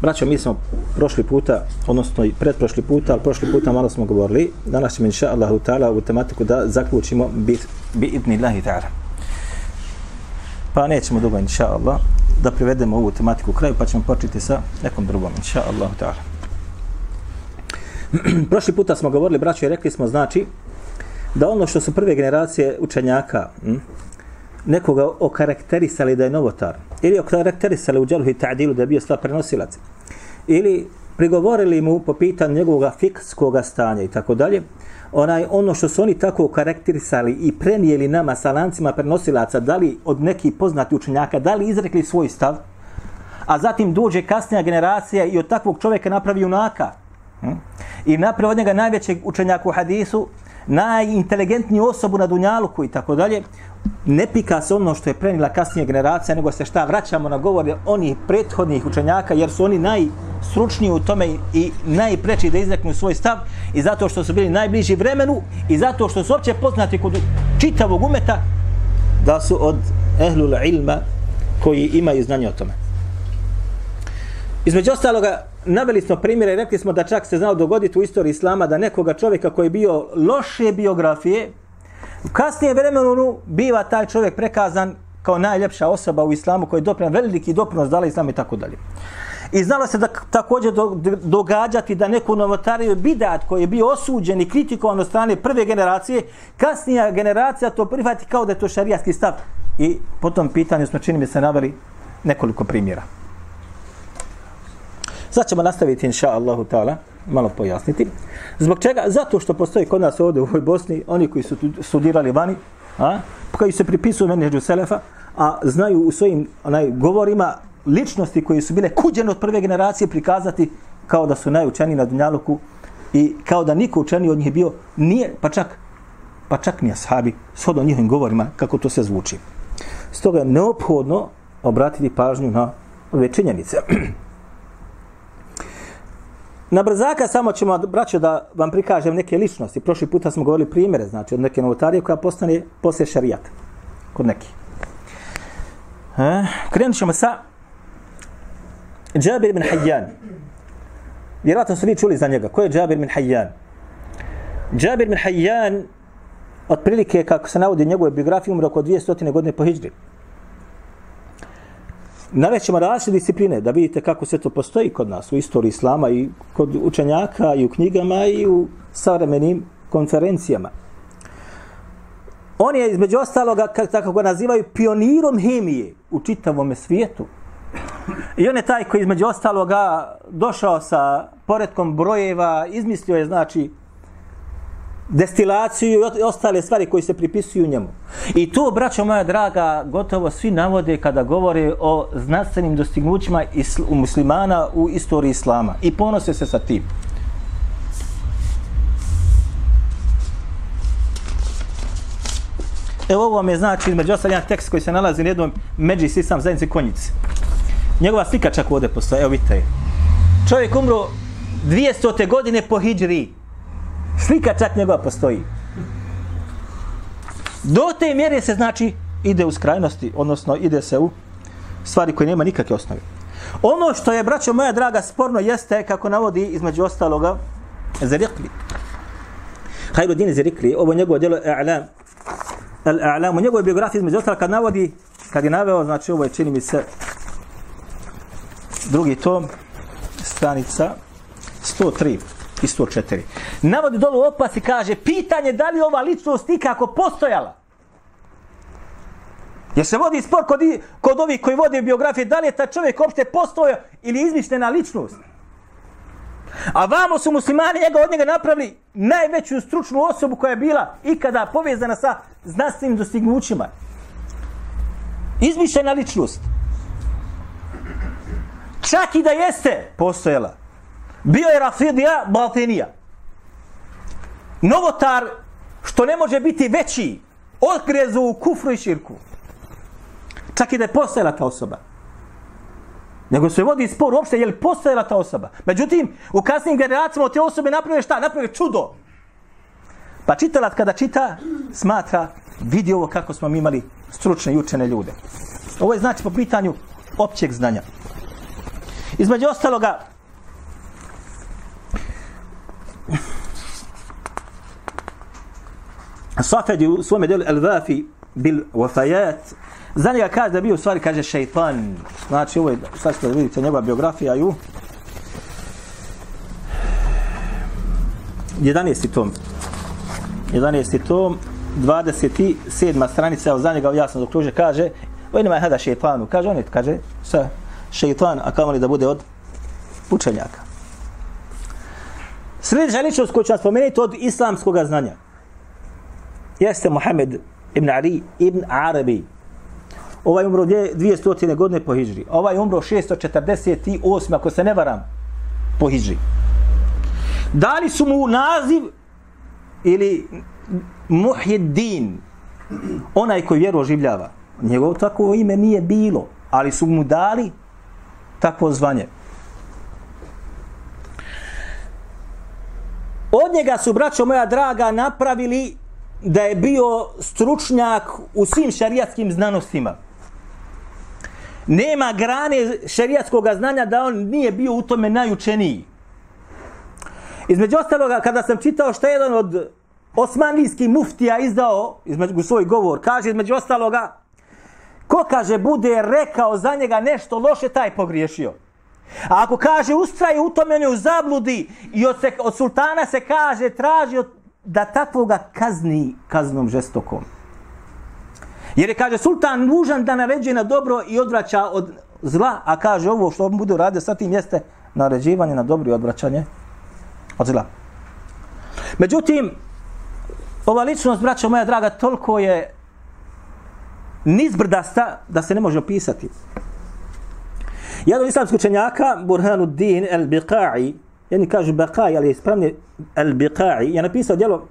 Braćo, mi smo prošli puta, odnosno i pretprošli puta, ali prošli puta malo smo govorili. Danas ćemo, inša Allahu ta'ala, u tematiku da zaključimo bi, bi idni Allahi ta'ala. Pa nećemo dugo, inša Allah, da privedemo ovu tematiku u kraju, pa ćemo početi sa nekom drugom, inša Allahu ta'ala. prošli puta smo govorili, braćo, i rekli smo, znači, da ono što su prve generacije učenjaka, hm, nekoga okarakterisali da je novotar, ili okarakterisali u dželuhu i ta'dilu da je bio slab prenosilac, ili prigovorili mu po pitanju njegovog fikskog stanja i tako dalje, onaj ono što su oni tako okarakterisali i prenijeli nama sa lancima prenosilaca, da li od nekih poznati učenjaka, da li izrekli svoj stav, a zatim dođe kasnija generacija i od takvog čovjeka napravi junaka. Hm? I napravi od njega najvećeg učenjaka u hadisu, najinteligentniju osobu na Dunjaluku i tako dalje, ne pika se ono što je prenila kasnija generacija, nego se šta vraćamo na govor onih prethodnih učenjaka, jer su oni najstručniji u tome i najpreči da izreknu svoj stav i zato što su bili najbliži vremenu i zato što su opće poznati kod čitavog umeta da su od ehlul ilma koji imaju znanje o tome. Između ostaloga, naveli smo primjere i rekli smo da čak se znao dogoditi u istoriji Islama da nekoga čovjeka koji je bio loše biografije, u kasnije vremenu biva taj čovjek prekazan kao najljepša osoba u Islamu koji je doprinan veliki doprinos dala Islamu i tako dalje. I znalo se da također do, događati da neku novotariju bidat koji je bio osuđen i kritikovan od strane prve generacije, kasnija generacija to prihvati kao da je to šarijatski stav. I po tom pitanju smo čini mi se naveli nekoliko primjera. Sad ćemo nastaviti, inša Allahu ta'ala, malo pojasniti. Zbog čega? Zato što postoji kod nas ovdje u ovoj Bosni, oni koji su studirali vani, a, koji se pripisuju menedžu Selefa, a znaju u svojim onaj, govorima ličnosti koji su bile kuđene od prve generacije prikazati kao da su najučeniji na Dunjaluku i kao da niko učeniji od njih bio, nije, pa čak, pa čak ni ashabi, shodno njihovim govorima, kako to se zvuči. Stoga je neophodno obratiti pažnju na ove činjenice. Na brzaka samo ćemo, braćo, da vam prikažem neke ličnosti. Prošli puta smo govorili primjere, znači od neke novotarije koja postane poslije šarijata. Kod neki. E, krenut ćemo sa Džabir bin Hayyan. Vjerojatno su vi čuli za njega. Ko je Džabir bin Hayyan? Džabir bin Hayyan, otprilike, kako se navodi njegove biografije, umro oko 200. godine po Hidžri. Navećemo različite discipline, da vidite kako sve to postoji kod nas u istoriji islama i kod učenjaka i u knjigama i u savremenim konferencijama. On je između ostaloga, tako ga nazivaju, pionirom hemije u čitavom svijetu. I on je taj koji između ostaloga došao sa poredkom brojeva, izmislio je znači destilaciju i ostale stvari koji se pripisuju njemu. I to, braćo moja draga, gotovo svi navode kada govore o znanstvenim dostignućima u muslimana u istoriji islama. I ponose se sa tim. Evo ovo vam je znači između ostalih tekst koji se nalazi na jednom međi sisam zajednici konjice. Njegova slika čak ovdje postoje, evo vidite. Čovjek umro 200. godine po hijđri. Slika čak njegova postoji. Do te mjere se znači ide u skrajnosti, odnosno ide se u stvari koje nema nikakve osnove. Ono što je, braćo moja draga, sporno jeste, kako navodi između ostaloga, Zerikli. Hajrudin Zerikli, ovo njegovo djelo A'lam. Al-A'lam, u njegovoj biografiji između ostaloga, kad navodi, kad je naveo, znači ovo je, čini mi se, drugi tom, stranica 103 i 104. Navodi dolu opas i kaže, pitanje da li ova ličnost ikako postojala? Jer se vodi spor kod, kod ovih koji vode biografije, da li je ta čovjek uopšte postojao ili izmišljena ličnost? A vamo su muslimani njega od njega napravili najveću stručnu osobu koja je bila ikada povezana sa znanstvenim dostignućima. Izmišljena ličnost. Čak i da jeste postojala bio je Rafidija Baltinija. Novotar što ne može biti veći odgrezu u kufru i širku. Čak i da je postojala ta osoba. Nego se vodi spor uopšte je li postojala ta osoba. Međutim, u kasnim generacijama te osobe naprave šta? Naprave čudo. Pa čitalac kada čita, smatra, vidi ovo kako smo mi imali stručne i učene ljude. Ovo je znači po pitanju općeg znanja. Između ostaloga, Safedi u svome delu El-Vafi bil Wafajat za njega kaže da bio u stvari, kaže šeitan. Znači, ovo je, sad ćete da vidite njegova biografija ju. 11. tom. 11. tom, 27. stranica, evo za njega jasno dok kruže, kaže, ovo nema hada šeitanu, kaže, on je, kaže, sa šeitan, a kamo li da bude od učenjaka. Sljedeća ličnost koju ću vam spomenuti od islamskog znanja jeste Muhammed ibn Ali ibn Arabi. Ovaj umro 200. godine po Hidžri. Ovaj umro 648. ako se ne varam po Hidžri. Dali su mu naziv ili Muhyiddin, onaj koji vjeru oživljava. Njegovo tako ime nije bilo, ali su mu dali takvo zvanje. Od njega su, braćo moja draga, napravili da je bio stručnjak u svim šarijatskim znanostima. Nema grane šarijatskog znanja da on nije bio u tome najučeniji. Između ostaloga, kada sam čitao što je jedan od osmanlijskih muftija izdao između svoj govor, kaže između ostaloga, ko kaže bude rekao za njega nešto loše, taj pogriješio. A ako kaže ustraje u tome ne u zabludi i od, se, od sultana se kaže traži od, da takvoga kazni kaznom žestokom. Jer je, kaže, sultan nužan da naređuje na dobro i odvraća od zla, a kaže ovo što on bude uradio sa tim jeste naređivanje na dobro i odvraćanje od zla. Međutim, ova ličnost, braćo moja draga, toliko je nizbrdasta da se ne može opisati. Jedan islamski učenjaka, Burhanuddin el-Biqa'i, jedni kažu Bekaj, ali je ispravni el-Biqa'i, je napisao djelo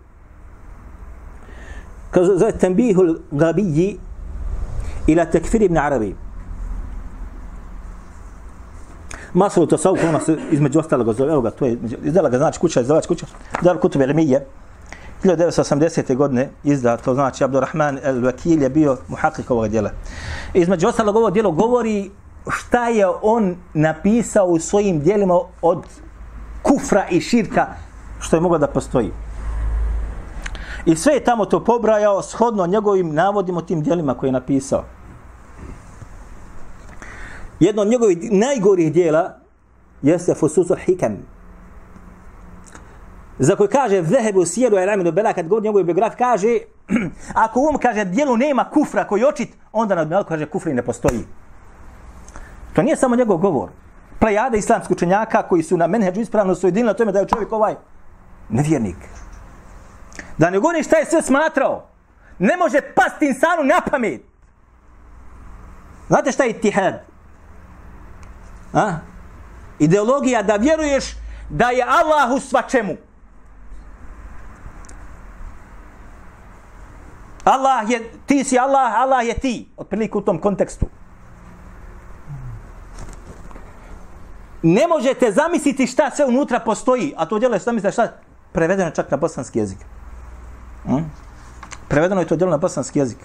kaže zove Tembihul Gabiji ila tekfir ibn Arabi. Masru to savu, ona se između ostalog zove, evo ga, to je, izdala ga, znači kuća, izdavač kuća, Dar Kutub Elmije, 1980. godine izda, to znači Abdurrahman el-Vakil je bio muhakik ovog djela. Između ostalog ovo djelo govori šta je on napisao u svojim djelima od kufra i širka što je moglo da postoji. I sve je tamo to pobrajao shodno njegovim navodima tim dijelima koje je napisao. Jedno od njegovih najgorih dijela jeste Fususul Hikam. Za koje kaže Vehebu Sijeru Elaminu Bela kad govori njegov biograf kaže ako on kaže dijelu nema kufra koji očit onda na dnjalku kaže kufri ne postoji. To nije samo njegov govor. Plejada islamskih učenjaka koji su na menheđu ispravno su jedinili na tome da je čovjek ovaj nevjernik. Da ne govori šta je sve smatrao. Ne može pasti insanu na pamet. Znate šta je tihad? A? Ideologija da vjeruješ da je Allah u svačemu. Allah je, ti si Allah, Allah je ti. Otprilike u tom kontekstu. Ne možete zamisliti šta sve unutra postoji, a to djelo je šta mislite šta prevedeno čak na bosanski jezik. Hmm? Prevedeno je to djelo na bosanski jezik.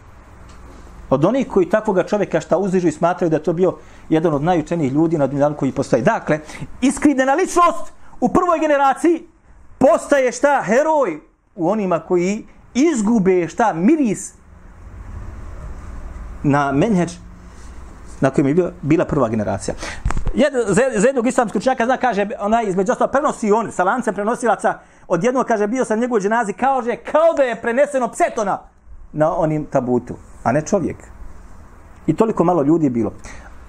Od onih koji takvoga čovjeka šta uzižu i smatraju da je to bio jedan od najučenijih ljudi na dunjalu koji postoji. Dakle, iskrivljena ličnost u prvoj generaciji postaje šta heroj u onima koji izgube šta miris na menheđ na kojem je bila prva generacija. Jed, za, jednog islamskog čovjeka zna, kaže, onaj između ostalo prenosi on sa lancem prenosilaca, od jednog kaže, bio sam njegov dženazi, kao, že, kao da je preneseno psetona na onim tabutu, a ne čovjek. I toliko malo ljudi je bilo.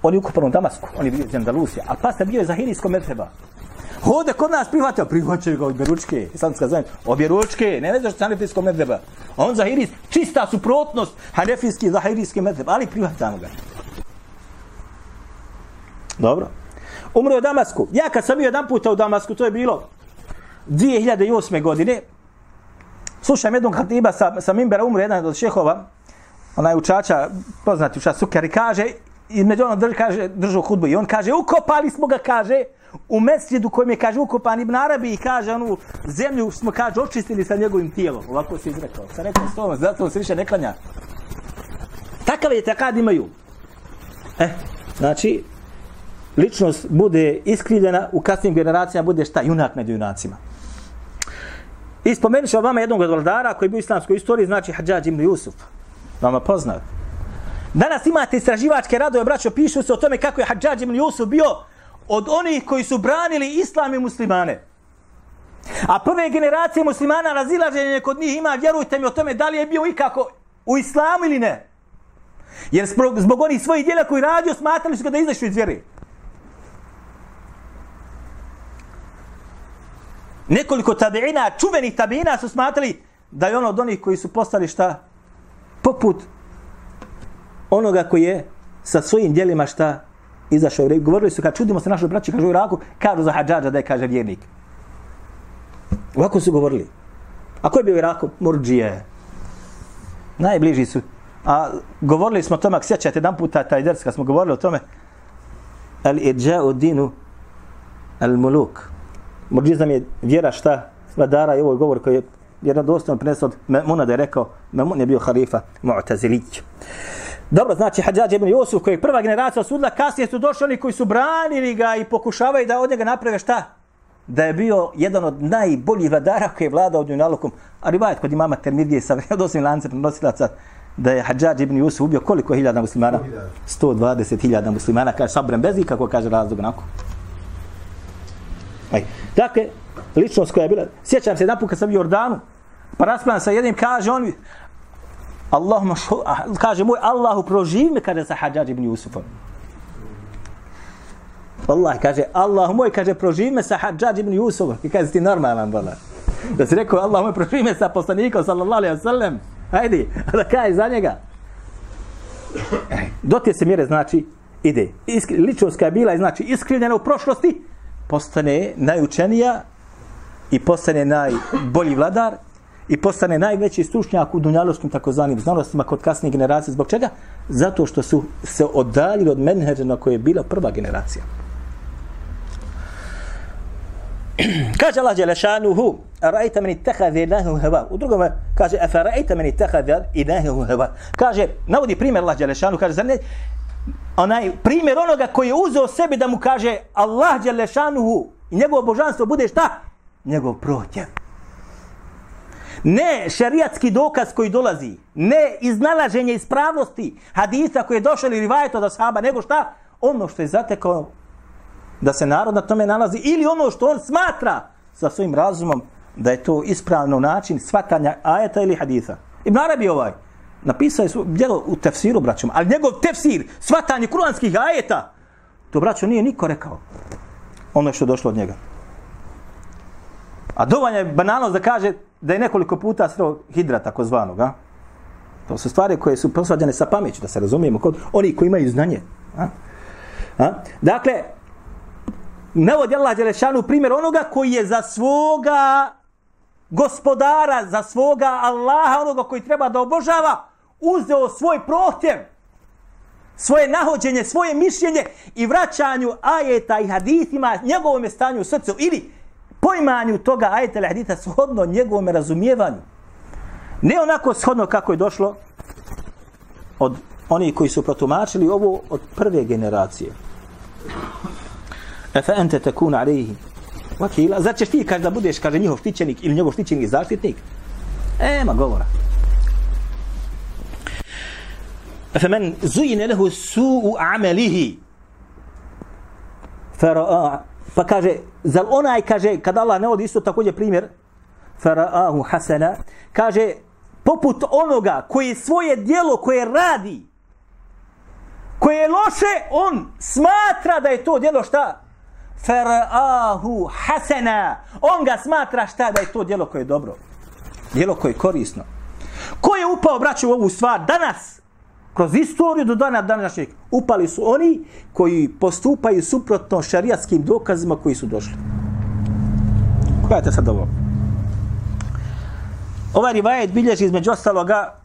On je ukupan u Damasku, on je bio iz Andalusija, a pa bio je za hirijsko medheba. Hode kod nas prihvatio, prihvaćaju ga od Beručke, islamska zajednica, obje ručke, ne ne što hanefijskog medheba. On za hirijs, čista suprotnost hanefijski za hirijski ali prihvatamo ga. Dobro. Umro je u Damasku. Ja kad sam bio jedan puta u Damasku, to je bilo 2008. godine, Slušam jednog hatiba sa, sa Mimbera umro jedan od šehova, onaj učača, poznati učač Sukar, i kaže, i među ono drži, kaže, držu hudbu, i on kaže, ukopali smo ga, kaže, u mesjidu kojem je, kaže, ukopan Ibn Arabi, i kaže, onu zemlju smo, kaže, očistili sa njegovim tijelom. Ovako se izrekao. Sa nekom stovom, zato se više ne klanja. Takav je takad imaju. E, znači, ličnost bude iskrivljena, u kasnim generacijama bude šta? Junak među junacima. I spomenut ću vama jednog od vladara koji je bio u islamskoj istoriji, znači Hadžađ ibn Jusuf. Vama poznat. Danas imate istraživačke radove, braćo, pišu se o tome kako je Hadžađ ibn Jusuf bio od onih koji su branili islam i muslimane. A prve generacije muslimana razilaženje kod njih ima, vjerujte mi o tome, da li je bio ikako u islamu ili ne. Jer zbog, zbog onih svojih djela koji radio, smatrali su ga da izašu iz vjere. Nekoliko tabiina, čuvenih tabiina su smatrali da je ono od onih koji su postali šta? Poput onoga koji je sa svojim djelima šta izašao. Govorili su kad čudimo se našoj braći, kažu u Iraku, kažu za hađađa da je kaže vjernik. Ovako su govorili. A ko je bio u Iraku? Murđije. Najbliži su. A govorili smo o tome, ako sjećate jedan puta taj ders, kad smo govorili o tome, al irđa'u dinu al muluk. Murđizam je vjera šta vladara i ovo je govor koji je vjerodostojno prenesao od Memuna da je rekao, Memun je bio halifa Mu'tazilić. Dobro, znači Hadžađ ibn Jusuf koji je prva generacija osudila, kasnije su došli oni koji su branili ga i pokušavaju da od njega naprave šta? Da je bio jedan od najboljih vladara koji je vladao Dunjalukom. A rivajet kod imama Termidije sa vredosnim lancem prenosilaca da je Hadžađ ibn Jusuf ubio koliko hiljada muslimana? 120 hiljada muslimana, kaže sabrem bez ikako kaže razlog onako. Aj. Dakle, ličnost koja je bila, sjećam se jedan put kad sam u Jordanu, pa raspravljam sa jednim, kaže on, mi, šo, kaže moj Allahu proživi me, kaže sa Hadžađ ibn Jusufom. Allah kaže, Allah moj, kaže, proživi me sa Hadžađ ibn Jusufom. I kaže, ti normalan, bolan. Da si rekao, Allah moj, proživi me sa poslanikom, sallallahu alaihi wa sallam. Hajdi, a da kaj za njega. Do te se mjere, znači, ide. Iskri, ličnost koja je bila, znači, iskrivljena u prošlosti, postane najučenija i postane najbolji vladar i postane najveći stručnjak u dunjaloškim takozvanim znanostima kod kasnije generacije. Zbog čega? Zato što su se odaljili od menheđa na koje je bila prva generacija. kaže Allah Đelešanuhu, rajta meni tehadhe ilahe heva. U drugom kaže, afa rajta meni tehadhe ilahe heva. Kaže, navodi primjer Allah Đelešanuhu, kaže, zar ne, onaj primjer onoga koji je uzeo sebi da mu kaže Allah Đelešanuhu i njegovo božanstvo bude šta? Njegov protjev. Ne šerijatski dokaz koji dolazi, ne iznalaženje ispravnosti hadisa koji je došao ili rivajet od ashaba, nego šta? Ono što je zatekao da se narod na tome nalazi ili ono što on smatra sa svojim razumom da je to ispravno način svatanja ajeta ili hadisa. Ibn Arabi ovaj, napisao je djelo u tefsiru, braćom, ali njegov tefsir, svatanje kuranskih ajeta, to, braćo, nije niko rekao ono što je došlo od njega. A dovoljno je banalnost da kaže da je nekoliko puta sreo hidra takozvanog, a? To su stvari koje su posvađane sa pameću, da se razumijemo, kod oni koji imaju znanje. A? A? Dakle, navodi Allah Đelešanu primjer onoga koji je za svoga gospodara, za svoga Allaha, onoga koji treba da obožava, uzeo svoj prohtjev, svoje nahođenje, svoje mišljenje i vraćanju ajeta i hadithima njegovom stanju u srcu ili poimanju toga ajeta ili haditha shodno njegovom razumijevanju. Ne onako shodno kako je došlo od oni koji su protumačili ovo od prve generacije. Efe ente tekun alejhi. Vakila, zar ćeš ti kaže da budeš kaže njihov štićenik ili njegov štićenik zaštitnik? Ema govora. فمن زين له سوء عمله فرآه pa kaže, zal onaj, kaže, kad Allah ne vodi isto također primjer, faraahu hasana, kaže, poput onoga koji svoje dijelo koje radi, koje je loše, on smatra da je to dijelo šta? Faraahu hasana. On ga smatra šta da je to dijelo koje je dobro. Dijelo koje je korisno. Ko je upao, braću, u ovu stvar danas? kroz istoriju do dana današnjeg upali su oni koji postupaju suprotno šarijatskim dokazima koji su došli. Gledajte sad ovo. Ovaj rivajet bilježi između ostaloga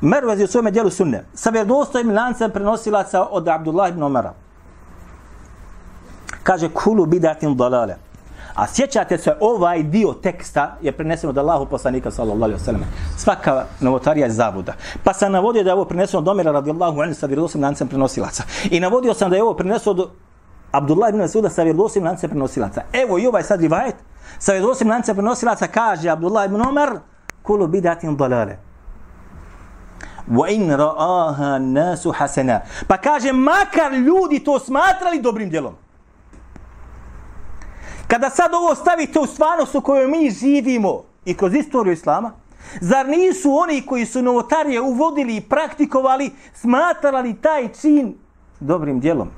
Mervezi u svome dijelu sunne. Sa vjerodostojnim lancem prenosilaca od Abdullah ibn Omara. Kaže, kulu bidatin dalale. A sjećate se, ovaj dio teksta je preneseno od Allahu poslanika sallallahu alaihi wasallam. Svaka novotarija je zabuda. Pa sam navodio da je ovo preneseno od Omera radijallahu anhu sa vjerodostojnim lancem prenosilaca. I navodio sam da je ovo preneseno od Abdullah ibn Masuda sa vjerodostojnim lancem prenosilaca. Evo i ovaj sad rivajet sa vjerodostojnim lancem prenosilaca kaže Abdullah ibn Omar kulu bidatin dalale. Wa in ra'aha nasu hasana. Pa kaže makar ljudi to smatrali dobrim djelom. Kada sad ovo stavite u stvarnost u kojoj mi živimo i kroz istoriju Islama, zar nisu oni koji su novotarije uvodili i praktikovali, smatrali taj čin dobrim djelom?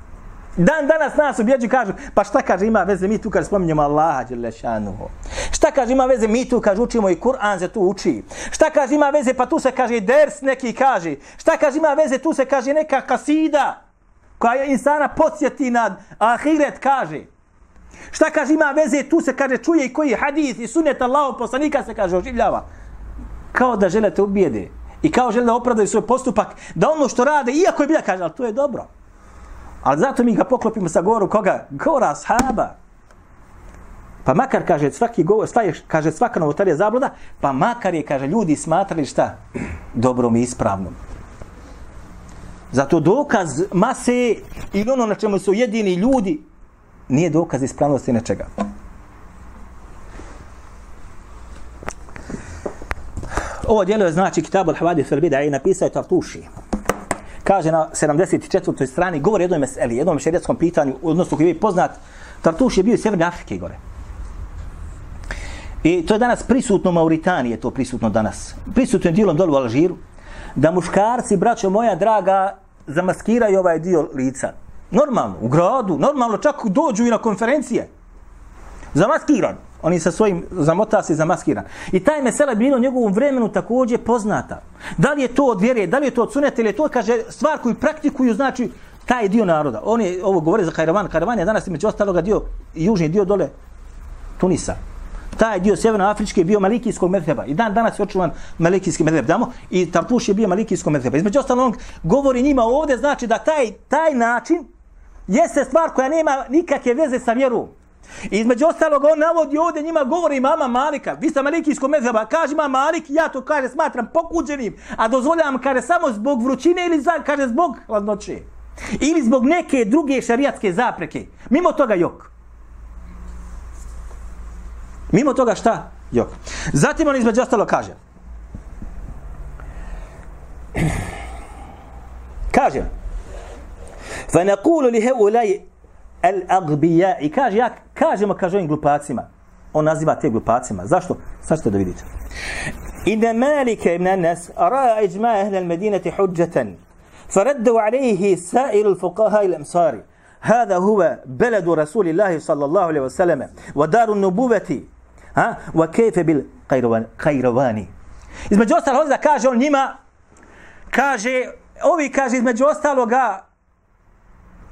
Dan danas nas objeđu kažu, pa šta kaže ima veze mi tu kad spominjemo Allaha Đelešanuhu. Šta kaže ima veze mi tu kad učimo i Kur'an se tu uči. Šta kaže ima veze pa tu se kaže ders neki kaže. Šta kaže ima veze tu se kaže neka kasida koja je insana podsjeti na ahiret kaže. Šta kaže ima veze tu se kaže čuje i koji hadis i sunet Allahu poslanika se kaže oživljava. Kao da želite ubijede i kao žele da opravdaju svoj postupak da ono što rade iako je bila kaže ali to je dobro. Ali zato mi ga poklopimo sa govoru koga? Govora ashaba. Pa makar kaže svaki govor, svaj, kaže svaka novotarija zabluda, pa makar je, kaže, ljudi smatrali šta? Dobrom i ispravnom. Zato dokaz mase ili ono na čemu su jedini ljudi nije dokaz ispravnosti nečega. Ovo dijelo je znači Kitab al-Havadi Srbida i napisao je Tartuši kaže na 74. strani, govori jednom meseli, jednom šerijetskom pitanju, odnosno koji je poznat, Tartuš je bio iz Sjeverne Afrike gore. I to je danas prisutno u Mauritaniji, je to prisutno danas. Prisutno je dijelom dolu u Alžiru, da muškarci, braćo moja draga, zamaskiraju ovaj dio lica. Normalno, u gradu, normalno, čak dođu i na konferencije. Zamaskiran. Oni sa svojim zamota se zamaskiran. I taj mesela bilo u njegovom vremenu također poznata. Da li je to od vjere, da li je to od suneta ili je to, kaže, stvar koju praktikuju, znači, taj dio naroda. Oni ovo govore za Kajravan. Kajravan je danas među ostaloga dio, južni dio dole Tunisa. Taj dio Sjevernoafričke je bio malikijskog medheba. I dan danas je očuvan malikijski medheb. Damo? I Tartuš je bio malikijskog medheba. Između ostalog, govori njima ovdje, znači da taj, taj način jeste stvar koja nema nikakve veze sa vjerom. I između ostalog on navodi ovdje njima govori mama Malika. Vi ste malikijsko mezheba. Kaže mama Malik, ja to kaže smatram pokuđenim. A dozvoljam kaže samo zbog vrućine ili za, kaže zbog hladnoće. Ili zbog neke druge šarijatske zapreke. Mimo toga jok. Mimo toga šta? Jok. Zatim on između ostalo kaže. Kaže. فنقول لهؤلاء الأغبياء كاج ياك كاج ما كاجو إن باتسما أو نازيبا تي غلوباتسما زاشتو ساشتو دويديت إن مالك ابن الناس رأى إجماع أهل المدينة حجة فردوا عليه سائر الفقهاء الأمصاري هذا هو بلد رسول الله صلى الله عليه وسلم ودار النبوة ها وكيف بالقيرواني إذا جوست الهوزة كاجو نيما كاجي أوي كاجي إذا جوست الهوزة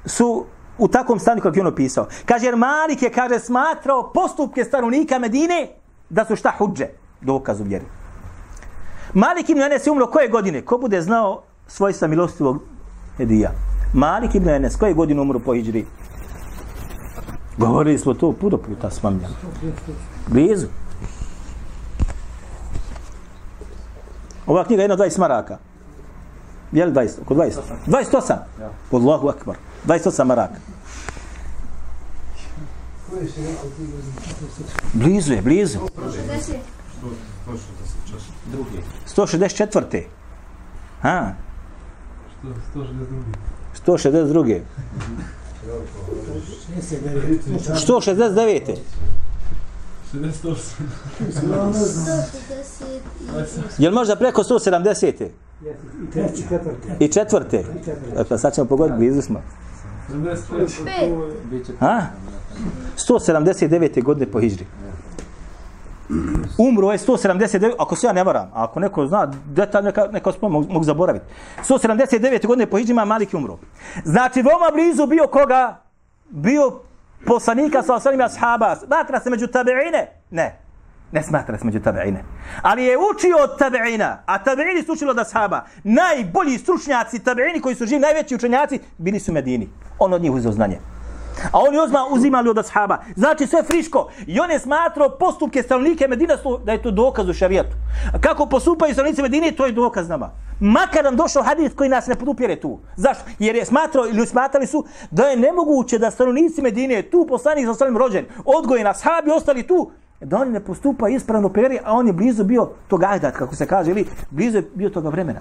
su u takvom stanju kako je on opisao. Kaže, jer Malik je, kaže, smatrao postupke stanovnika Medine da su šta huđe, dokaz u vjeri. Malik ibn Enes je umro koje godine? Ko bude znao svojstva milostivog Edija? Malik ibn Enes, koje godine umro po Iđri? Govorili smo to puno puta s mamljama. Blizu. Ova knjiga je jedna 20 maraka. Je li 20? Oko 20? 28? Allahu akbar. 28 maraka. Blizu je, blizu. 164. Ha? 162. 169. Je li možda preko 170. I četvrte. Dakle, sad ćemo pogoditi, blizu smo. Ha? 179. godine po Hidžri. Umro je 179, ako se ja ne varam, a ako neko zna detalj, neka, neka spomenu, mogu, mogu zaboraviti. 179. godine po Hidžri ima Malik umro. Znači, veoma blizu bio koga? Bio poslanika sa osanima ashaba. Vatra se među tabeine. Ne. Ne smatra se među tabeine. Ali je učio od tabeina, a tabeini su učili od ashaba. Najbolji stručnjaci tabeini koji su živi, najveći učenjaci, bili su Medini. On od njih uzeo znanje. A oni ozma uzimali od ashaba. Znači sve friško. I on je smatrao postupke stanovnike Medina su da je to dokaz u šarijatu. Kako postupaju stanovnici Medine, to je dokaz nama. Makar nam došao hadis koji nas ne podupire tu. Zašto? Jer je smatrao ili smatrali su da je nemoguće da stanovnici Medine tu poslanik sa svojim rođen, odgojen ashabi ostali tu, da oni ne postupa ispravno peri, a on je blizu bio toga ajdat, kako se kaže, ili blizu je bio toga vremena.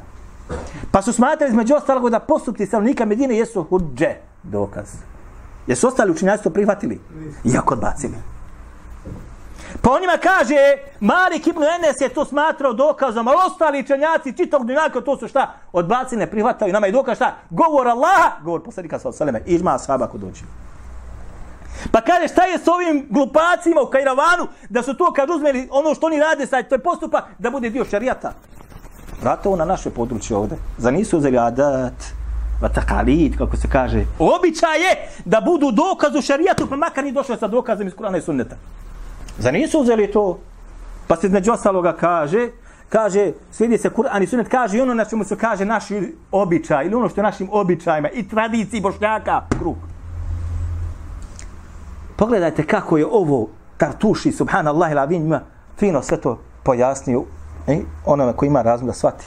Pa su smatrali između ostalog da postupci stanovnika Medine jesu hudže, dokaz. Jesu ostali učinjaci to prihvatili? Iako odbacili. Pa onima kaže, Malik ibn Enes je to smatrao dokazom, ali ostali učenjaci čitog dunjaka to su šta? Odbacili, ne prihvataju. Nama je dokaz šta? Govor Allaha, govor poslanika sa osaleme, ižma ashaba ko dođe. Pa kaže, šta je s ovim glupacima u Kajravanu, da su to kad uzmeli ono što oni rade sad, to je postupak, da bude dio šarijata. Vrata na naše područje ovde. Za nisu uzeli adat, vatakalid, kako se kaže. Običaj je da budu dokaz u šarijatu, pa makar ni došao sa dokazom iz Kurana i Sunneta. Za nisu uzeli to? Pa se među ostaloga kaže, kaže, slijedi se Kur'an i Sunnet, kaže i ono na čemu se kaže naši običaj, ili ono što je našim običajima, i tradiciji bošnjaka, kruh. Pogledajte kako je ovo Tartuši, subhanallah, ila njima fino sve to pojasnio e, onome koji ima razum da shvati.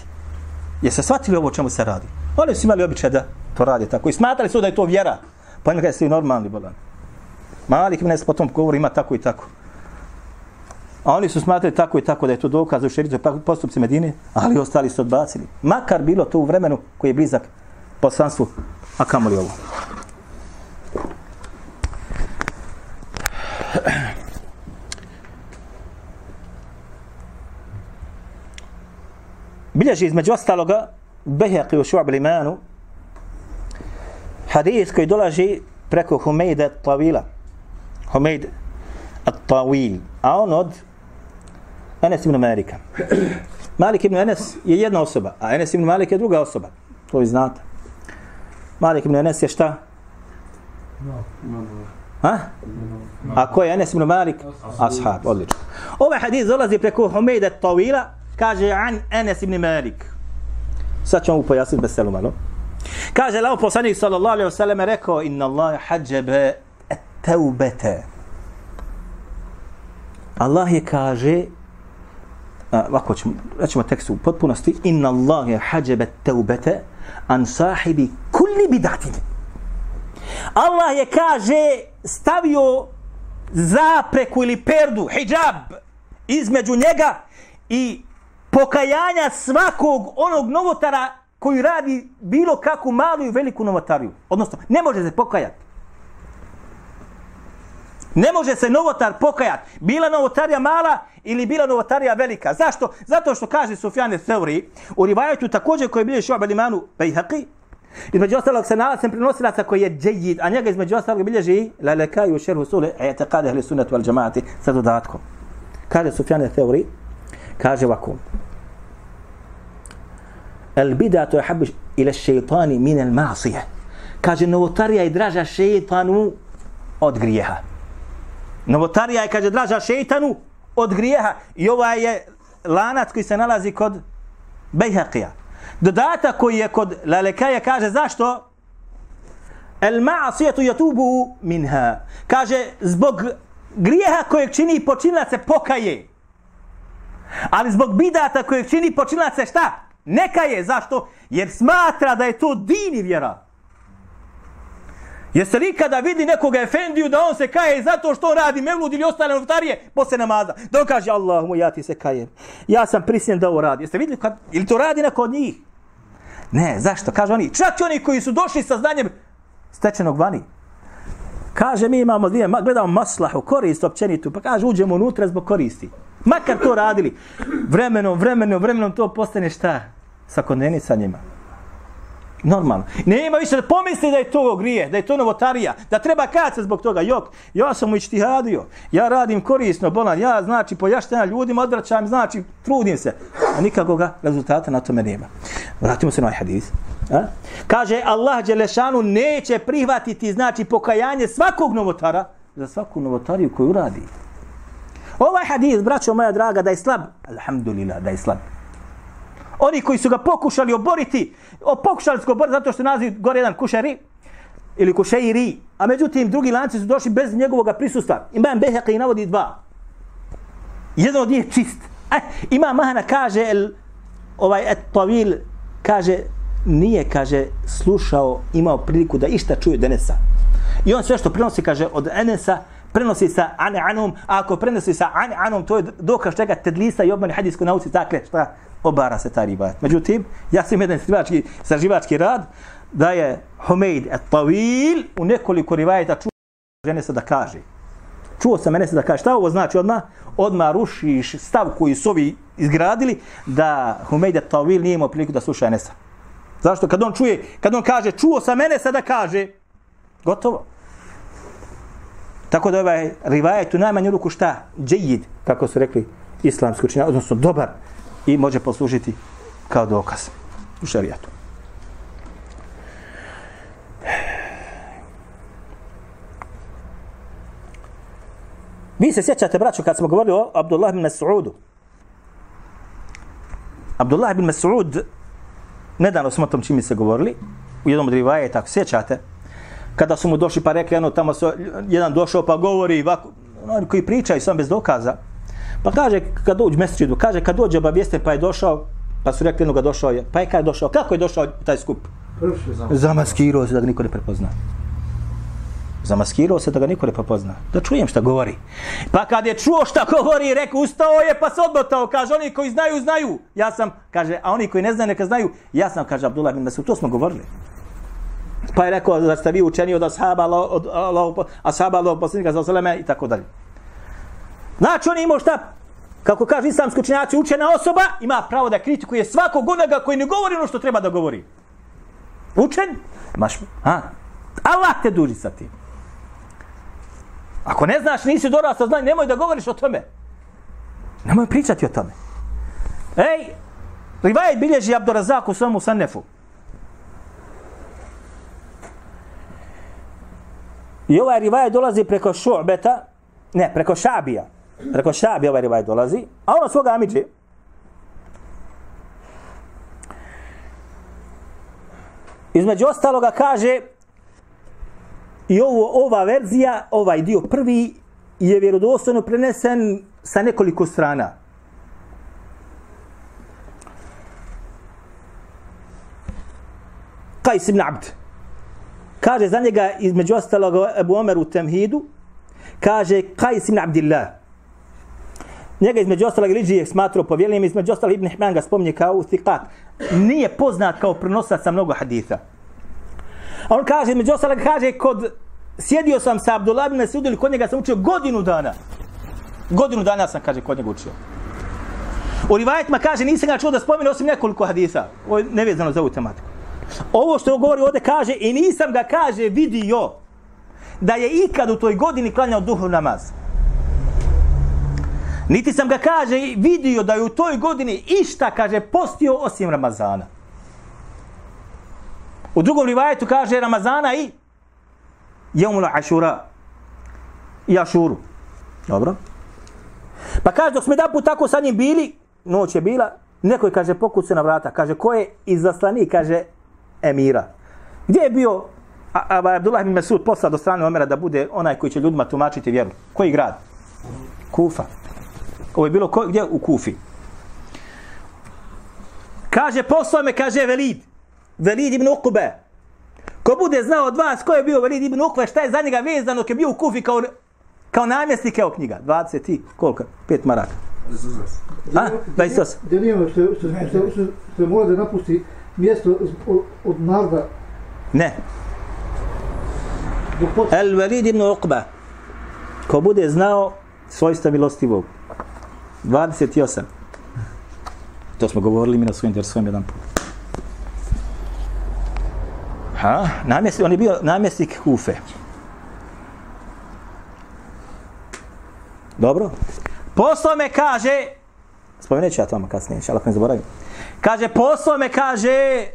Je se shvatili ovo čemu se radi? Oni su imali običaj da to radi tako. I smatrali su da je to vjera. Pa oni kada su i normalni bolan. Malik ibn nes potom govori ima tako i tako. A oni su smatrali tako i tako da je to dokaz u šeritu pa postupci Medine, ali ostali su odbacili. Makar bilo to u vremenu koji je blizak poslanstvu, a kamoli ovo. Bilježi između ostaloga Behaqi u Šu'ab limanu hadis koji dolaži preko Humejda Tawila. Humejd Tawil. A on od Enes ibn Malika. Malik ibn Enes je jedna osoba, a Enes ibn Malik je druga osoba. To vi znate. Malik ibn Enes je šta? Ha? A ko je Enes ibn Malik? Ashab, odlično. Ovaj hadis dolazi preko Humejda Tawila, kaže an Enes ibn Malik. Sad ću vam pojasniti veselu malo. Kaže, lao poslanik sallallahu alaihi wasallam rekao, inna Allah hađebe teubete. Allah je kaže, ovako ćemo, rećemo tekst u potpunosti, inna Allah je hađebe teubete an sahibi kulli bidatin. Allah je kaže, stavio zapreku ili perdu, hijab, između njega i pokajanja svakog onog novotara koji radi bilo kakvu malu i veliku novotariju. Odnosno, ne može se pokajati. Ne može se novotar pokajati. Bila novotarija mala ili bila novotarija velika. Zašto? Zato što kaže Sufjane Theuri u rivajatu također koji je bilo šuab imanu Bejhaqi između ostalog se nalazim prenosilaca koji je džejid, a njega između ostalog bilježi lalekaj u šerhu sule etekade ahli sunnatu al džamaati sa dodatkom. Kaže Sufjane Theuri, kaže ovako, Ila šeitani min el masije. Kaže, novotarija je draža šeitanu od grijeha. Novotarija je, kaže, draža šeitanu od grijeha. I ovaj je lanac koji se nalazi kod Bejhaqija. Dodatak koji je kod Lalekaja kaže, zašto? El ma'asijetu jatubu minha. Kaže, zbog grijeha kojeg čini počinilac se pokaje. Ali zbog bidata kojeg čini počinilac se šta? Neka je, zašto? Jer smatra da je to dini vjera. Jeste li kada vidi nekoga efendiju da on se kaje zato što on radi mevlud ili ostale novotarije posle namaza? Da on kaže, Allah ja ti se kajem. Ja sam prisiljen da ovo radi. Jeste vidjeli kad, ili to radi neko od njih? Ne, zašto? Kaže oni, čak i oni koji su došli sa znanjem stečenog vani. Kaže, mi imamo dvije, gledamo maslahu, korist općenitu, pa kaže, uđemo unutra zbog koristi. Makar to radili. Vremenom, vremenom, vremenom to postane šta? Sa njima. Normalno. Ne ima više da pomisli da je to grije, da je to novotarija, da treba kaca zbog toga. Jok, ja sam mu ištihadio, ja radim korisno, bolan, ja znači pojaštena ljudima, odvraćam, znači trudim se. A nikakoga rezultata na tome nema. Vratimo se na ovaj hadis. A? Kaže, Allah Đelešanu neće prihvatiti, znači, pokajanje svakog novotara za svaku novotariju koju radi. Ovaj hadis, braćo moja draga, da je slab, alhamdulillah, da je slab. Oni koji su ga pokušali oboriti, pokušali su ga oboriti zato što naziv gore jedan kušari, ili kušeiri, a međutim drugi lanci su došli bez njegovog prisustva. Imam Beheke i navodi dva. Jedan od njih čist. Eh, ima Mahana kaže, el, ovaj et tavil, kaže, nije, kaže, slušao, imao priliku da išta čuje Denesa. I on sve što prinosi, kaže, od Enesa, prenosi sa an anom, a ako prenosi sa an anom, to je dokaz čega tedlisa i obmani hadijsku nauci, dakle, šta, obara se ta riba. Međutim, ja sam jedan istraživački, istraživački rad, da je Humeid et Tawil u nekoliko rivajeta čuo žene se da kaže. Čuo sam mene se da kaže. Šta ovo znači odmah? Odmah rušiš stav koji su ovi izgradili da Humeid et Tawil nije imao priliku da sluša Enesa. Zašto? Kad on čuje, kad on kaže čuo sam mene se da kaže, gotovo. Tako da ovaj rivajet u najmanju ruku šta? Džejid, kako su rekli islamski učinjaci, odnosno dobar i može poslužiti kao dokaz u šarijatu. Vi se sjećate, braćo, kad smo govorili o Abdullah bin Mas'udu. Abdullah bin Mas'ud, nedavno smo o tom čim se govorili, u jednom od rivaje, tako sjećate, kada su mu došli pa rekli, ano, tamo su, jedan došao pa govori, ovako, oni koji pričaju sam bez dokaza, pa kaže, kad dođe mesičidu, kaže, kad dođe obavijeste, pa je došao, pa su rekli, ga došao je, pa je kada je došao, kako je došao taj skup? Zamaskirao se da ga niko ne prepozna zamaskirao se da ga niko ne prepozna. Da čujem šta govori. Pa kad je čuo šta govori, rekao, ustao je pa se odmotao. Kaže, oni koji znaju, znaju. Ja sam, kaže, a oni koji ne znaju, neka znaju. Ja sam, kaže Abdullah bin Masud, to smo govorili. Pa je rekao da ste vi učeni od ashaba, od, od ashaba, od za osaleme i tako dalje. Znači, on imao šta? Kako kaže islamski učenjaci, učena osoba ima pravo da kritikuje svakog onoga koji ne govori ono što treba da govori. Učen? Maš, ha? Allah te duži sa tim. Ako ne znaš, nisi dorastao znanje, nemoj da govoriš o tome. Nemoj pričati o tome. Ej, Rivajet bilježi Abdurazak u svomu Sanefu. I ovaj rivajet dolazi preko Šu'beta, ne, preko Šabija. Preko Šabija ovaj rivajet dolazi, a ono svoga Amidži. Između ostaloga kaže, I ovo, ova verzija, ovaj dio prvi, je vjerodostojno prenesen sa nekoliko strana. Kajs ibn Abd. Kaže za njega između ostalog Ebu Omer u Temhidu, kaže Kajs ibn Abdillah. Njega između ostalog Liđi je smatrao povjeljenjem, između ostalog Ibn Hman ga spominje kao thiqat. Nije poznat kao prenosac sa mnogo haditha. A on kaže, između ostalog kaže, kod, sjedio sam sa Abdullah ibn Mas'ud ili kod njega sam učio godinu dana. Godinu dana sam, kaže, kod njega učio. U rivajetima kaže, nisam ga čuo da spomenu osim nekoliko hadisa. Ovo je nevezano za ovu tematiku. Ovo što govori ovdje kaže, i nisam ga, kaže, vidio da je ikad u toj godini klanjao duhov namaz. Niti sam ga, kaže, vidio da je u toj godini išta, kaže, postio osim Ramazana. U drugom rivajetu kaže Ramazana i Jomula Ašura i Ašuru. Dobro. Pa kaže, dok smo da put tako sa njim bili, noć je bila, neko je, kaže, pokuce na vrata. Kaže, ko je izaslanik, kaže, emira. Gdje je bio a, a, Abdullah ibn Mesud poslao do strane Omera da bude onaj koji će ljudima tumačiti vjeru? Koji grad? Kufa. Ovo je bilo ko, gdje? U Kufi. Kaže, poslao me, kaže, Velid. Velid ibn Ukube. Ko bude znao od vas ko je bio Velid ibn Ukube, šta je za njega vezano kad je bio u Kufi kao, kao namjesnik, evo knjiga. 20 i koliko? 5 maraka. A? 28. Da nije što, što, što, što, što, što mora da napusti mjesto od, naroda. Ne. El Velid ibn Ukba. Ko bude znao svojstva milostivog. 28. To smo govorili mi na svojim dersovima jedan put. Ha, namjesnik, on je bio namjesnik Kufe. Dobro. Poslo me kaže, spomenut ću ja tamo kasnije, šal ako ne zaboravim. Kaže, poslao me kaže,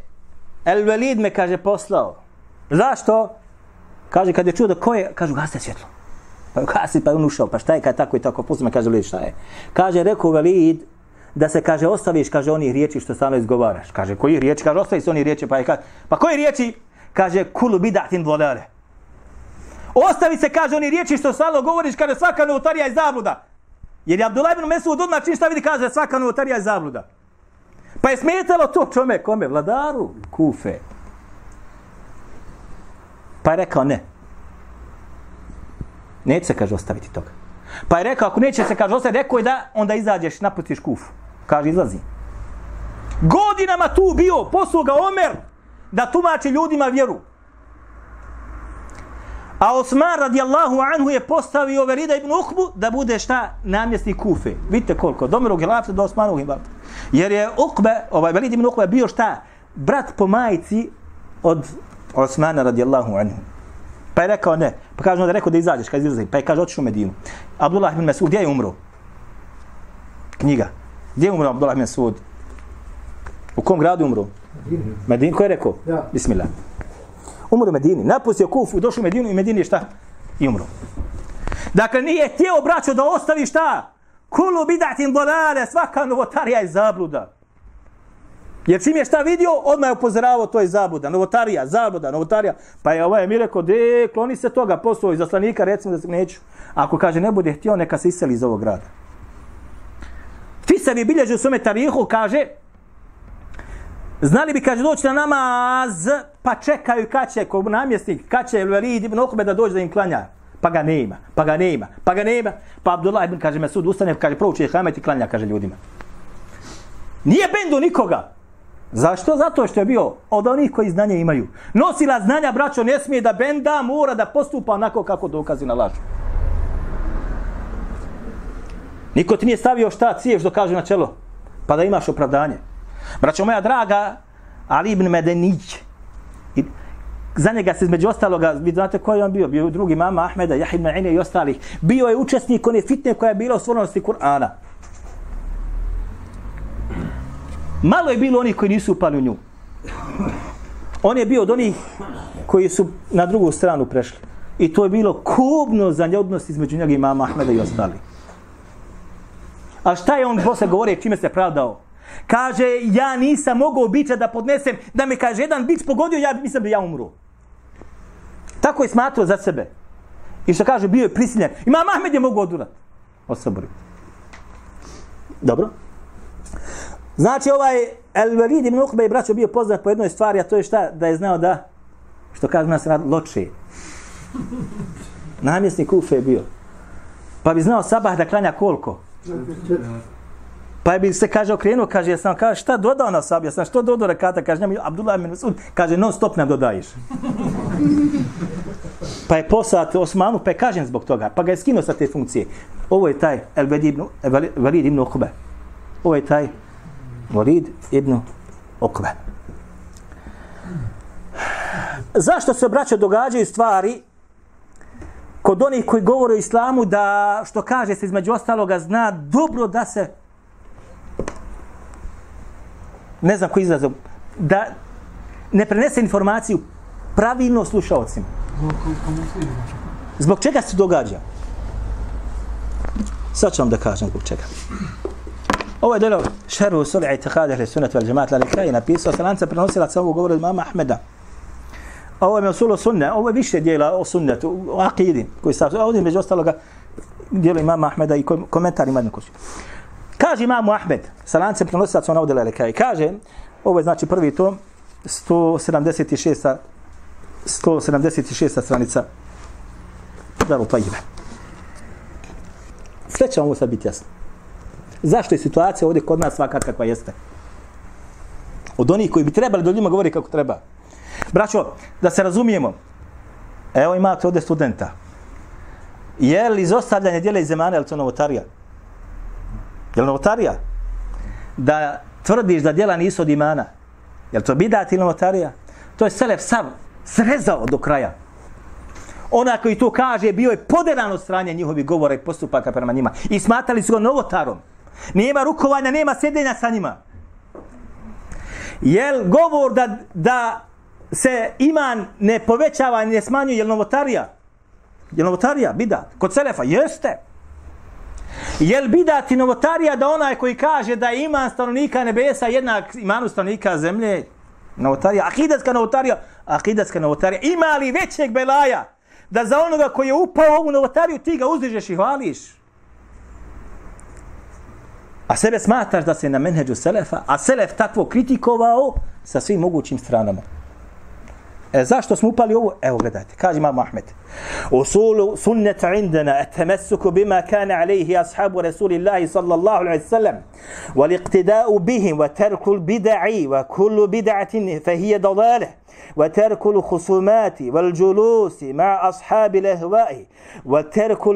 El Velid me kaže poslao. Zašto? Kaže, kad je čuo da ko je, kažu, gasite svjetlo. Pa kasi, pa je on ušao, pa šta je kad tako i tako, pusti me, kaže, Velid, šta je? Kaže, rekao Velid, da se kaže ostaviš kaže onih riječi što stalno izgovaraš kaže koji riječi kaže ostavi se onih riječi pa je kaže pa koji riječi kaže kulu bidatin dvolare ostavi se kaže oni riječi što stalno govoriš kaže svaka novotarija je zabluda jer je Abdullah ibn Mesud odmah čim šta vidi kaže svaka novotarija je zabluda pa je smetalo to čome kome vladaru kufe pa je rekao ne neće se kaže ostaviti toga Pa je rekao, ako neće se, kaže, ostaje, rekao je da, onda izađeš, napustiš kufu. Kaže, izlazi. Godinama tu bio, posluga Omer, da tumači ljudima vjeru. A Osman radijallahu anhu je postavio Verida ibn Ukbu da bude šta namjesnik Kufe. Vidite koliko, od Omerog hilafta do Osmanovog hilafta. Jer je Ukbe, ovaj Verid ibn Ukbe bio šta? Brat po majici od Osmana radijallahu anhu. Pa je rekao ne. Pa kaže onda rekao da izađeš, kad izlazi. Pa je kaže otišao u Medinu. Abdullah ibn Mesud, gdje je umro? Knjiga. Gdje je umro Abdullah ibn Mesud? U kom gradu umro? Medin, ko je rekao? Ja. Bismillah. Umro u Medini. Napustio Kufu, došao u Medinu i Medini je šta? I umro. Dakle, nije htio, braćo, da ostavi šta? Kulu bidatin dolale, svaka novotarija je zabluda. Jer čim je šta vidio, odmah je upozoravao, to je zabluda, novotarija, zabluda, novotarija. Pa je ovaj mi rekao, de, kloni se toga, poslao iz zaslanika, recimo da se neću. Ako kaže, ne bude htio, neka se iseli iz ovog grada. Fisavi je bilježio u svome tarihu, kaže, znali bi, kaže, doći na namaz, pa čekaju kad će, ko namjesnik, kad će Velid ibn Okbe da dođe da im klanja. Pa ga nema, pa ga nema, pa ga nema. Pa Abdullah ibn, kaže, Mesud ustane, kaže, prouči je hamet i klanja, kaže ljudima. Nije bendo nikoga. Zašto? Zato što je bio od onih koji znanje imaju. Nosila znanja, braćo, ne smije da benda, mora da postupa onako kako dokazi na lažu. Niko ti nije stavio šta ciješ do kaže na čelo, pa da imaš opravdanje. Braćo moja draga, Ali ibn Medenić, za njega se između ostaloga, vi znate ko je on bio, bio drugi mama Ahmeda, Jahid Ma'ine i ostalih, bio je učesnik one fitne koja je bila u stvornosti Kur'ana. Malo je bilo onih koji nisu upali u nju. On je bio od onih koji su na drugu stranu prešli. I to je bilo kubno za odnos između njega i mama Ahmeda i ostali. A šta je on posle govore, čime se pravdao? Kaže, ja nisam mogao bića da podnesem, da me kaže, jedan bić pogodio, ja mislim da ja umru. Tako je smatrao za sebe. I što kaže, bio je prisiljen. I mama Ahmed je mogu odurat. Osobori. Dobro. Znači ovaj El Velid ibn Ukbe i braćo bio poznat po jednoj stvari, a to je šta? Da je znao da, što kaže nas rad, loče. Namjesnik Kufe je bio. Pa bi znao sabah da klanja koliko? Pa bi se kaže okrenuo, kaže, jesam, kaže, šta dodao na sabi, jesam, što dodao rekata? Kaže, njemu Abdullah ibn Masud, kaže, non stop nam dodaješ. pa je poslat Osmanu, pa je kažen zbog toga, pa ga je skinuo sa te funkcije. Ovo je taj El ibn, Valid ibn Okbe. Ovo je taj Valid ibn Okbe. Zašto se braćo, događaju stvari kod onih koji govore o islamu da, što kaže se između ostaloga, zna dobro da se ne znam koji izraz, da ne prenese informaciju pravilno slušalcima. Zbog čega se događa? Sad ću vam da kažem zbog čega. Ovo je delo šerhu sul'i itikada ahli vel wal lalik lalikai napisao sa lanca prenosila sa ovog govora imama Ahmeda. Ovo je usul sunne, ovo je više dijela o sunnetu, o akidi, koji sa ovdje među ostaloga dijelo imama Ahmeda i komentar ima jednu kuću. Kaže imam Ahmed, sa lancem prenosilac on ovdje lalikai, kaže, ovo je znači prvi tom, 176. 176. stranica Zdravo Tajibe. Sve će ovo sad biti jasno. Zašto je situacija ovdje kod nas svaka kakva jeste? Od onih koji bi trebali do ljima govori kako treba. Braćo, da se razumijemo, evo imate ovdje studenta. Je li izostavljanje dijela iz zemana, je li to novotarija? Jel novotarija? Da tvrdiš da djela nisu od imana. Jel to bidat ili novotarija? To je Selef sav srezao do kraja. Ona koji to kaže bio je poderan od stranje njihovih govora i postupaka prema njima. I smatali su ga novotarom. Nema rukovanja, nema sjedenja sa njima. Jel govor da, da se iman ne povećava, ne smanjuje, jel novotarija? Jel novotarija bidat? Kod Selefa? Jeste. Jel bidati novotarija da onaj koji kaže da je iman stanovnika nebesa jednak imanu stanovnika zemlje? Novotarija. Akidatska novotarija. Akidatska novotarija. Ima li većeg belaja da za onoga koji je upao u ovu novotariju ti ga uzdižeš i hvališ? A sebe smatraš da se na menheđu Selefa, a Selef takvo kritikovao sa svim mogućim stranama. E, zašto smo upali ovo? Evo gledajte, kaže imam Ahmed. Usulu sunneta indana etemessuku bima kana alaihi ashabu Rasulillahi sallallahu alaihi sallam والاقتداء بهم وترك البدع وكل بدعة فهي ضلالة وترك الخصومات والجلوس مع أصحاب الأهواء وترك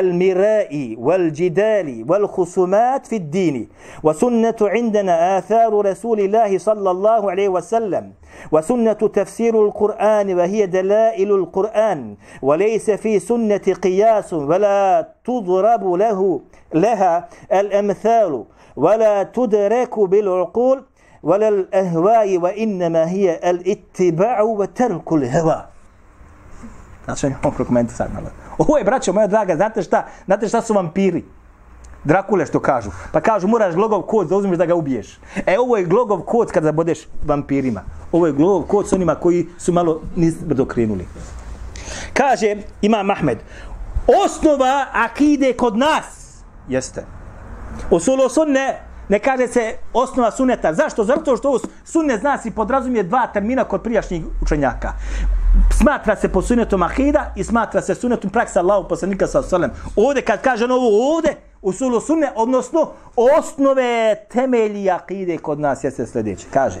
المراء والجدال والخصومات في الدين وسنة عندنا آثار رسول الله صلى الله عليه وسلم وسنة تفسير القرآن وهي دلائل القرآن وليس في سنة قياس ولا تضرب له لها الأمثال ولا تدرك بالعقول ولا الأهواء وإنما هي الاتباع وترك الهوى Znači, on prokomentisar malo. Ovo je, braćo moja draga, znate šta? Znate šta su vampiri? Drakule što kažu. Pa kažu, moraš glogov kod da uzmeš da ga ubiješ. E, ovo je glogov kod kada zabodeš vampirima. Ovo je glogov kod s onima koji su malo nizbrdo krenuli. Kaže, ima Mahmed, osnova akide kod nas jeste. Usulo sunne, ne kaže se osnova suneta. Zašto? Zato što sunne zna si podrazumije dva termina kod prijašnjih učenjaka smatra se po sunetom akida i smatra se sunetom praksa Allahu poslanika sa sallam. Ovde kad kaže ono ovo ovde, u sulu sunne, odnosno osnove temelji akide kod nas jeste sljedeće. Kaže,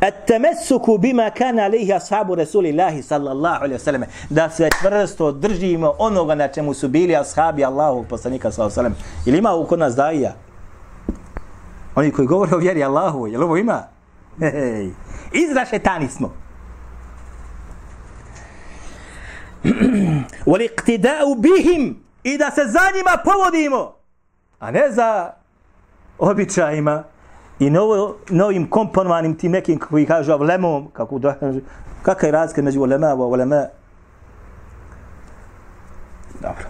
At-tamassuku bima kana alayhi ashabu Rasulillahi sallallahu alejhi ve sellem. da se čvrsto držimo onoga na čemu su bili ashabi Allahovog poslanika sallallahu alejhi ve sellem. Ili ima u kod nas daija? Oni koji govore o vjeri Allahu, jel ovo ima? Hej, izra šetani smo. Wal bihim. I da se za njima povodimo. A ne za običajima i novo, novim komponovanim tim nekim koji kažu avlemom kako da kakva je razlika među ulema i ulema? Dobro.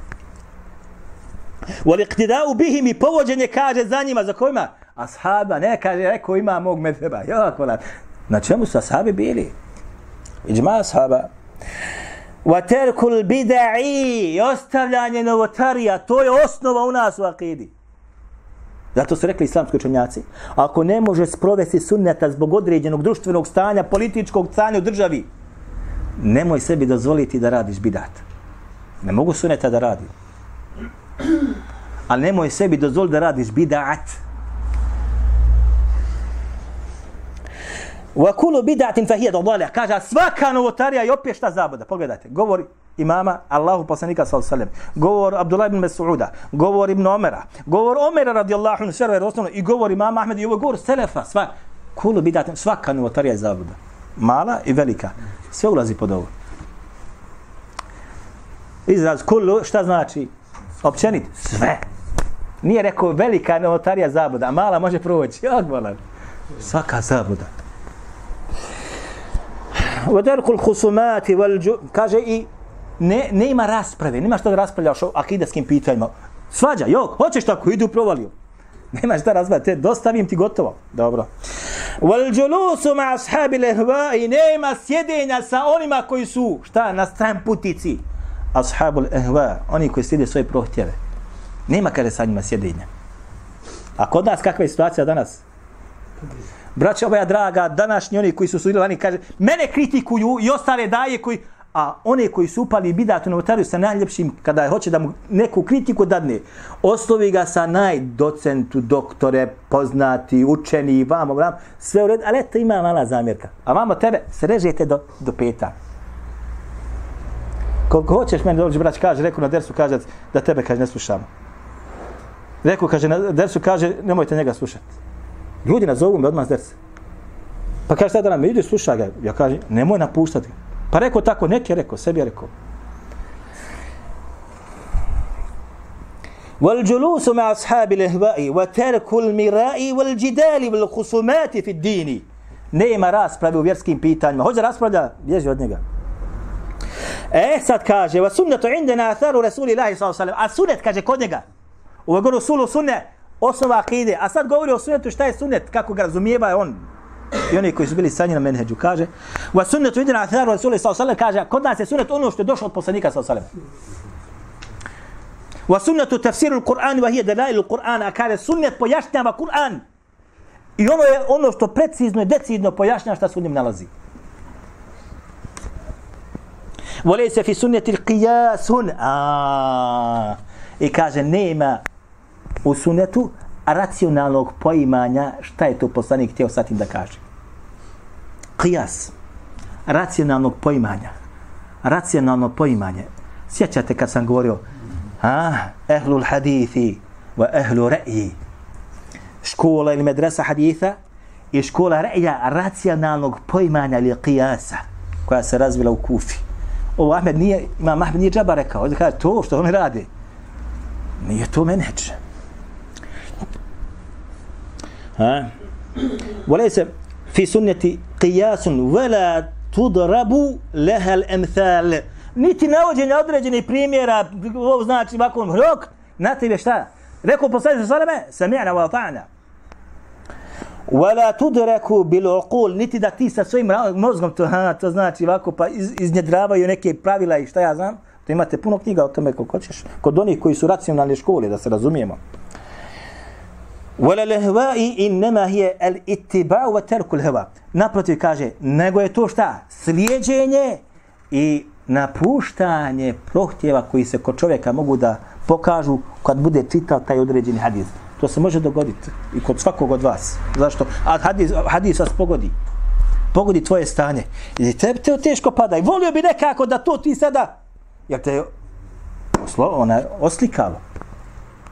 Wal bihim i povođenje kaže za njima za kojima? Ashaba ne kaže rekao ima mog medheba kolad na čemu su ashabi bili? Iđma ashaba. وَتَرْكُ الْبِدَعِ i ostavljanje novotarija, to je osnova u nas u akidi. Zato su rekli islamski učenjaci, ako ne može sprovesti sunneta zbog određenog društvenog stanja, političkog stanja u državi, nemoj sebi dozvoliti da radiš bidat. Ne mogu sunneta da radi. Ali nemoj sebi dozvoliti da radiš bidat. Wa kullu bid'atin fa hiya dalalah. Kaže svaka novotarija je opet šta zabuda. Pogledajte, govori imama Allahu poslanika sallallahu alejhi ve sellem, govor Abdullah ibn Mas'uda, govor Ibn Omera, govor Omera radijallahu anhu sirve osnovno i govor imama Ahmed i ovo govor selefa, sva kullu bid'atin svaka novotarija je zabuda. Mala i velika. Sve ulazi pod ovo. Izraz kullu šta znači? Općenit sve. Nije rekao velika novotarija zabuda, a mala može proći. Ja, Svaka zabuda. Vadarkul husumati wal kaže i ne, ne ima rasprave, nema što da raspravljaš o akidaskim pitanjima. Svađa, jok, hoćeš tako, idu provalio. Nema šta raspravljati, dostavim ti gotovo. Dobro. Wal julusu ma ashabi lehva i nema sjedenja sa onima koji su, šta, na stran putici. Ashabul ehva, oni koji sjede svoje prohtjeve. Nema kada sa njima sjedenja. A kod nas kakva je situacija danas? Braća moja draga, današnji oni koji su sudjelovani, kaže, mene kritikuju i ostale daje koji, a one koji su upali bidatu novotariju sa najljepšim, kada hoće da mu neku kritiku dadne, oslovi ga sa najdocentu, doktore, poznati, učeni, vamo, vamo, sve u redu, ali eto ima mala zamjerka. A vamo tebe srežete do, do peta. Koliko hoćeš meni dođe brać, kaže, rekao na dersu, kaže, da tebe, kaže, ne slušamo. Rekao, kaže, na dersu, kaže, nemojte njega slušati. Ljudi nazovu me odmah zdrce. Pa kaže sada nam, idi slušaj ga. Ja kaže, nemoj napuštati. Pa rekao tako, neki je rekao, sebi je rekao. والجلوس مع أصحاب الإهواء وترك المراء والجدال والخصومات في الدين nema rasprave u vjerskim pitanjima. Hoće raspravlja, bježi od njega. E, sad kaže, wa sunnetu indena atharu Rasulillahi sallallahu alaihi wa sallam. A sunnet, kaže, kod njega. U ovoj goru sulu sunne, osnova akide. A sad govori o sunnetu šta je sunnet, kako ga razumijeva on. I oni koji su bili sanji na menheđu, kaže, va sunnetu vidi na atharu Rasuli sa osalem, kaže, kod nas je sunnet ono što je došlo od poslanika sa osalem. Va sunnetu tefsiru l-Qur'an, va hije delailu l-Qur'an, a kaže, sunnet pojašnjava Kur'an. I ono je ono što precizno i decidno pojašnjava šta se u njim nalazi. Volej se fi sunnetil qiyasun. I kaže, nema u sunetu racionalnog poimanja šta je to poslanik htio sa tim da kaže. Qiyas. Racionalnog poimanja. Racionalno poimanje. Sjećate kad sam govorio a, ehlul hadithi wa ehlu re'ji. Škola ili medresa haditha i škola re'ja racionalnog poimanja ili kijasa koja se razvila u Kufi ovo Ahmed nije, imam Ahmed nije džaba rekao, da kaže to što oni rade. Nije to menedžer. Ha? Volese fi sunneti qiyas wala tudrabu laha al-amthal. Niti navođenje određenih primjera, ovo znači ovako rok, na tebe šta? Rekao poslanik sallallahu alejhi sami'na wa ta'na. Wala tudraku bil uqul, niti da ti sa svojim mozgom to, ha, to znači ovako pa iz, iznjedravaju neke pravila i šta ja znam. To imate puno knjiga o tome kako hoćeš. Kod onih koji su racionalne škole, da se razumijemo. Wala lahwa'i innama hiya al-ittiba' wa tarku al-hawa. Naprotiv kaže, nego je to šta? Slijeđenje i napuštanje prohtjeva koji se kod čovjeka mogu da pokažu kad bude čitao taj određeni hadis. To se može dogoditi i kod svakog od vas. Zašto? A hadis, hadis vas pogodi. Pogodi tvoje stanje. I tebi te teško pada. I volio bi nekako da to ti sada, jer te oslo, ona oslikalo.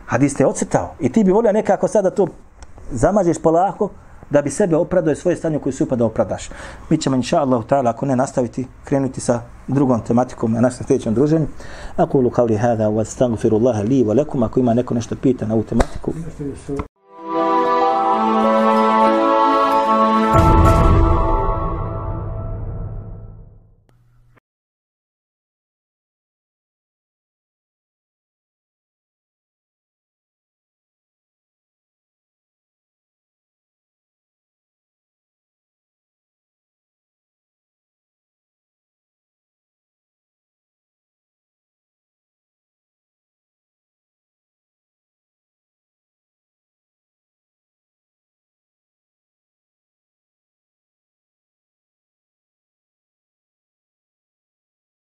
Hadis te ocetao. I ti bi volio nekako sada to zamažeš polako da bi sebe opravdao svoje stanje koje se upada opravdaš. Mi ćemo, inša Allah, ta'ala, ako ne nastaviti, krenuti sa drugom tematikom na našem sljedećem druženju. Ako lu kavli hada, wa stagfirullaha li wa lakum, ako ima neko nešto pita na ovu tematiku.